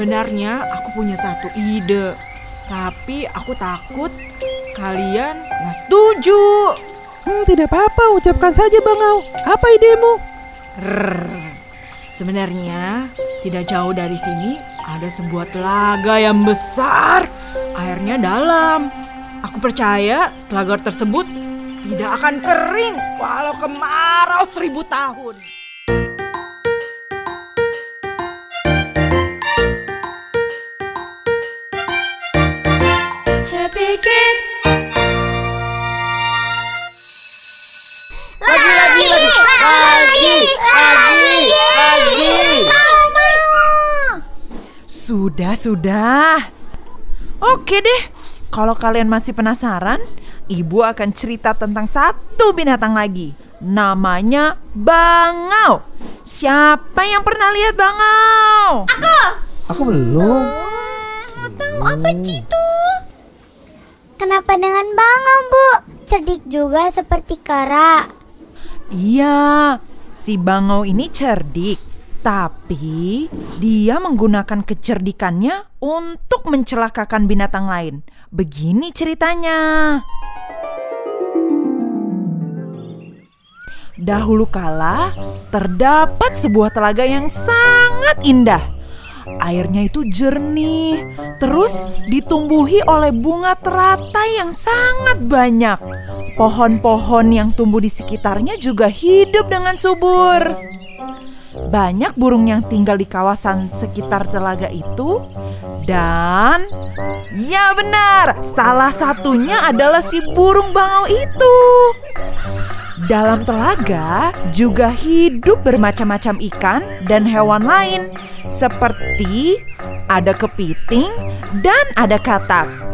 Sebenarnya aku punya satu ide, tapi aku takut kalian nggak setuju. Hmm, tidak apa-apa, ucapkan saja Bang Au. Apa idemu? Rrrr. Sebenarnya tidak jauh dari sini ada sebuah telaga yang besar, airnya dalam. Aku percaya telaga tersebut tidak akan kering walau kemarau seribu tahun. Sudah, sudah. Oke deh, kalau kalian masih penasaran, Ibu akan cerita tentang satu binatang lagi. Namanya bangau. Siapa yang pernah lihat bangau? Aku belum. Tahu apa itu? Kenapa dengan bangau, Bu? Cerdik juga seperti Kara. Iya, si bangau ini cerdik. Tapi dia menggunakan kecerdikannya untuk mencelakakan binatang lain. Begini ceritanya. Dahulu kala terdapat sebuah telaga yang sangat indah. Airnya itu jernih, terus ditumbuhi oleh bunga teratai yang sangat banyak. Pohon-pohon yang tumbuh di sekitarnya juga hidup dengan subur. Banyak burung yang tinggal di kawasan sekitar telaga itu, dan ya benar, salah satunya adalah si burung bangau itu. Dalam telaga juga hidup bermacam-macam ikan dan hewan lain, seperti ada kepiting dan ada katak.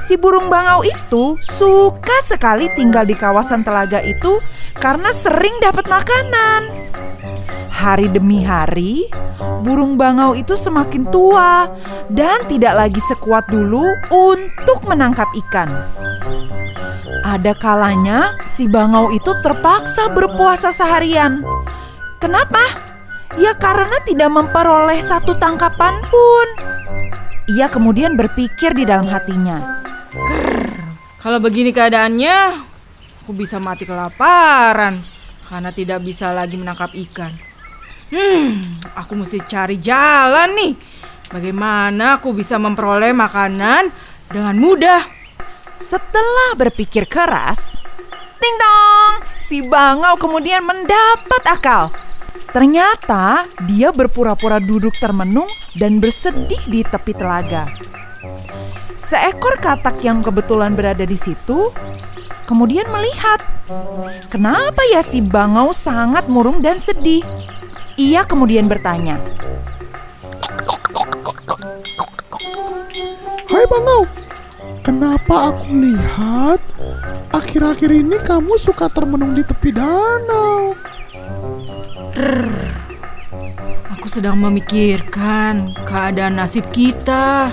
Si burung bangau itu suka sekali tinggal di kawasan telaga itu karena sering dapat makanan. Hari demi hari, burung bangau itu semakin tua dan tidak lagi sekuat dulu untuk menangkap ikan. Ada kalanya si bangau itu terpaksa berpuasa seharian. Kenapa? Ya karena tidak memperoleh satu tangkapan pun. Ia kemudian berpikir di dalam hatinya. Kalau begini keadaannya, aku bisa mati kelaparan karena tidak bisa lagi menangkap ikan. Hmm, aku mesti cari jalan nih. Bagaimana aku bisa memperoleh makanan dengan mudah? Setelah berpikir keras, ting dong, si bangau kemudian mendapat akal. Ternyata dia berpura-pura duduk termenung dan bersedih di tepi telaga. Seekor katak yang kebetulan berada di situ kemudian melihat, kenapa ya si bangau sangat murung dan sedih. Ia kemudian bertanya, Hai Bangau, kenapa aku lihat akhir-akhir ini kamu suka termenung di tepi danau? Aku sedang memikirkan keadaan nasib kita.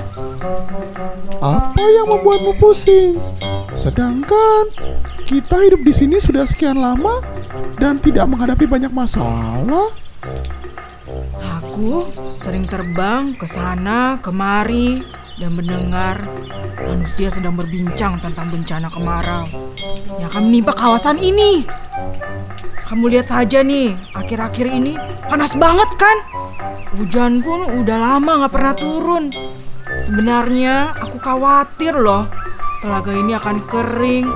Apa yang membuatmu pusing? Sedangkan kita hidup di sini sudah sekian lama dan tidak menghadapi banyak masalah. Aku sering terbang ke sana kemari dan mendengar manusia sedang berbincang tentang bencana kemarau yang akan menimpa kawasan ini. Kamu lihat saja nih, akhir-akhir ini panas banget kan? Hujan pun udah lama nggak pernah turun. Sebenarnya aku khawatir loh, telaga ini akan kering.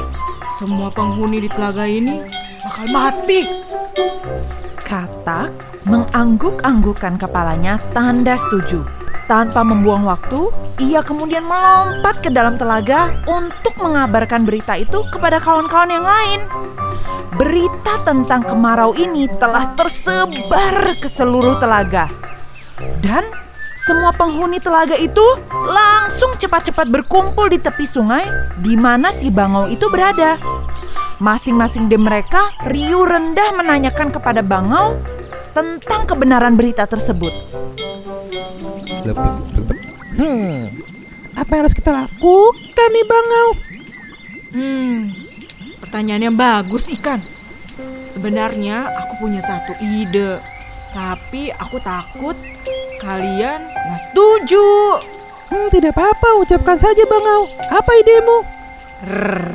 Semua penghuni di telaga ini bakal mati. Katak mengangguk-anggukkan kepalanya tanda setuju. Tanpa membuang waktu, ia kemudian melompat ke dalam telaga untuk mengabarkan berita itu kepada kawan-kawan yang lain. Berita tentang kemarau ini telah tersebar ke seluruh telaga. Dan semua penghuni telaga itu langsung cepat-cepat berkumpul di tepi sungai di mana si bangau itu berada. Masing-masing dari mereka riuh rendah menanyakan kepada bangau tentang kebenaran berita tersebut. Hmm, apa yang harus kita lakukan nih Bangau? Hmm, pertanyaan yang bagus ikan. Sebenarnya aku punya satu ide, tapi aku takut kalian nggak setuju. Hmm, tidak apa-apa, ucapkan saja Bangau. Apa idemu? Rrrr.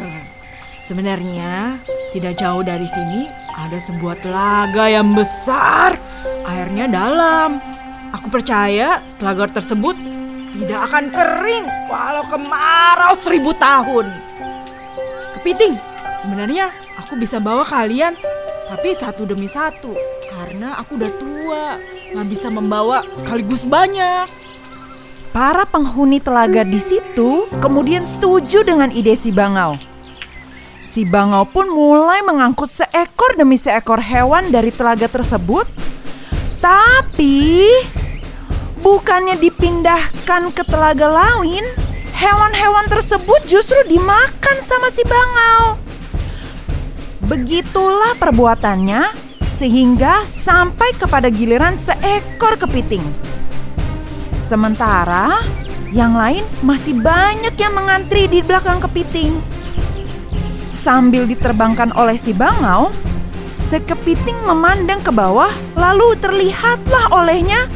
Sebenarnya tidak jauh dari sini ada sebuah telaga yang besar, airnya dalam. Aku percaya telaga tersebut tidak akan kering walau kemarau seribu tahun. Kepiting, sebenarnya aku bisa bawa kalian, tapi satu demi satu karena aku udah tua, nggak bisa membawa sekaligus banyak. Para penghuni telaga di situ kemudian setuju dengan ide si Bangau. Si Bangau pun mulai mengangkut seekor demi seekor hewan dari telaga tersebut. Tapi bukannya dipindahkan ke telaga lain, hewan-hewan tersebut justru dimakan sama si Bangau. Begitulah perbuatannya sehingga sampai kepada giliran seekor kepiting. Sementara yang lain masih banyak yang mengantri di belakang kepiting. Sambil diterbangkan oleh si bangau, sekepiting memandang ke bawah lalu terlihatlah olehnya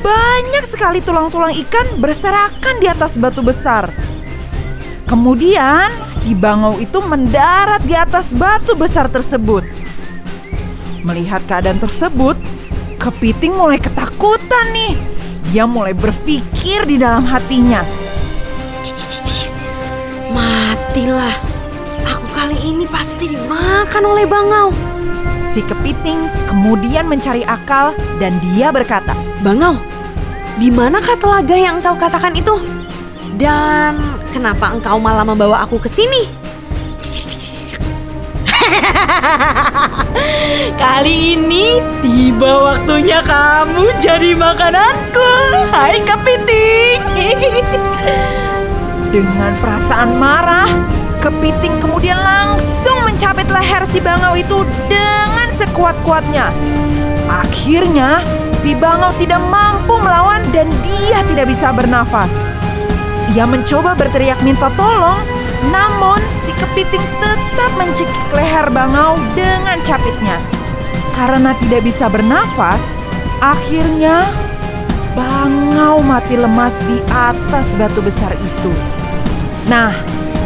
banyak sekali tulang-tulang ikan berserakan di atas batu besar. Kemudian si bangau itu mendarat di atas batu besar tersebut. Melihat keadaan tersebut, kepiting mulai ketakutan nih. Dia mulai berpikir di dalam hatinya. Matilah. Aku kali ini pasti dimakan oleh bangau. Si kepiting kemudian mencari akal dan dia berkata, Bangau, di manakah telaga yang engkau katakan itu? Dan kenapa engkau malah membawa aku ke sini? Kali ini tiba waktunya kamu jadi makananku. Hai kepiting. Dengan perasaan marah, kepiting kemudian langsung mencabit leher si bangau itu dengan sekuat-kuatnya. Akhirnya, si bangau tidak mampu melawan dan dia tidak bisa bernafas. Ia mencoba berteriak minta tolong, namun si kepiting tetap mencekik leher bangau dengan capitnya. Karena tidak bisa bernafas, akhirnya bangau mati lemas di atas batu besar itu. Nah,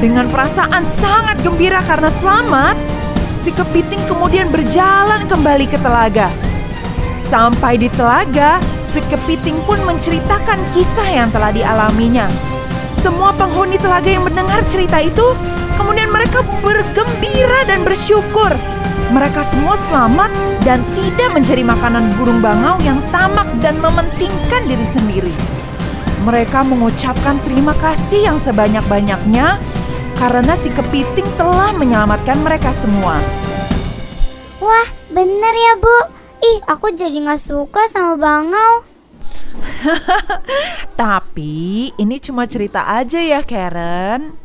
dengan perasaan sangat gembira karena selamat, si kepiting kemudian berjalan kembali ke telaga. Sampai di telaga, si kepiting pun menceritakan kisah yang telah dialaminya. Semua penghuni telaga yang mendengar cerita itu, kemudian mereka bergembira dan bersyukur. Mereka semua selamat dan tidak menjadi makanan burung bangau yang tamak dan mementingkan diri sendiri. Mereka mengucapkan terima kasih yang sebanyak-banyaknya karena si kepiting telah menyelamatkan mereka semua. Wah, bener ya bu. Ih, aku jadi gak suka sama bangau. Tapi ini cuma cerita aja ya Karen.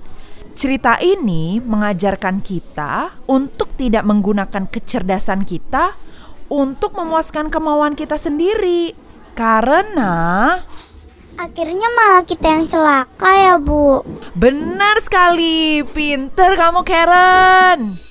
Cerita ini mengajarkan kita untuk tidak menggunakan kecerdasan kita untuk memuaskan kemauan kita sendiri. Karena Akhirnya malah kita yang celaka ya bu. benar sekali, pinter kamu Karen.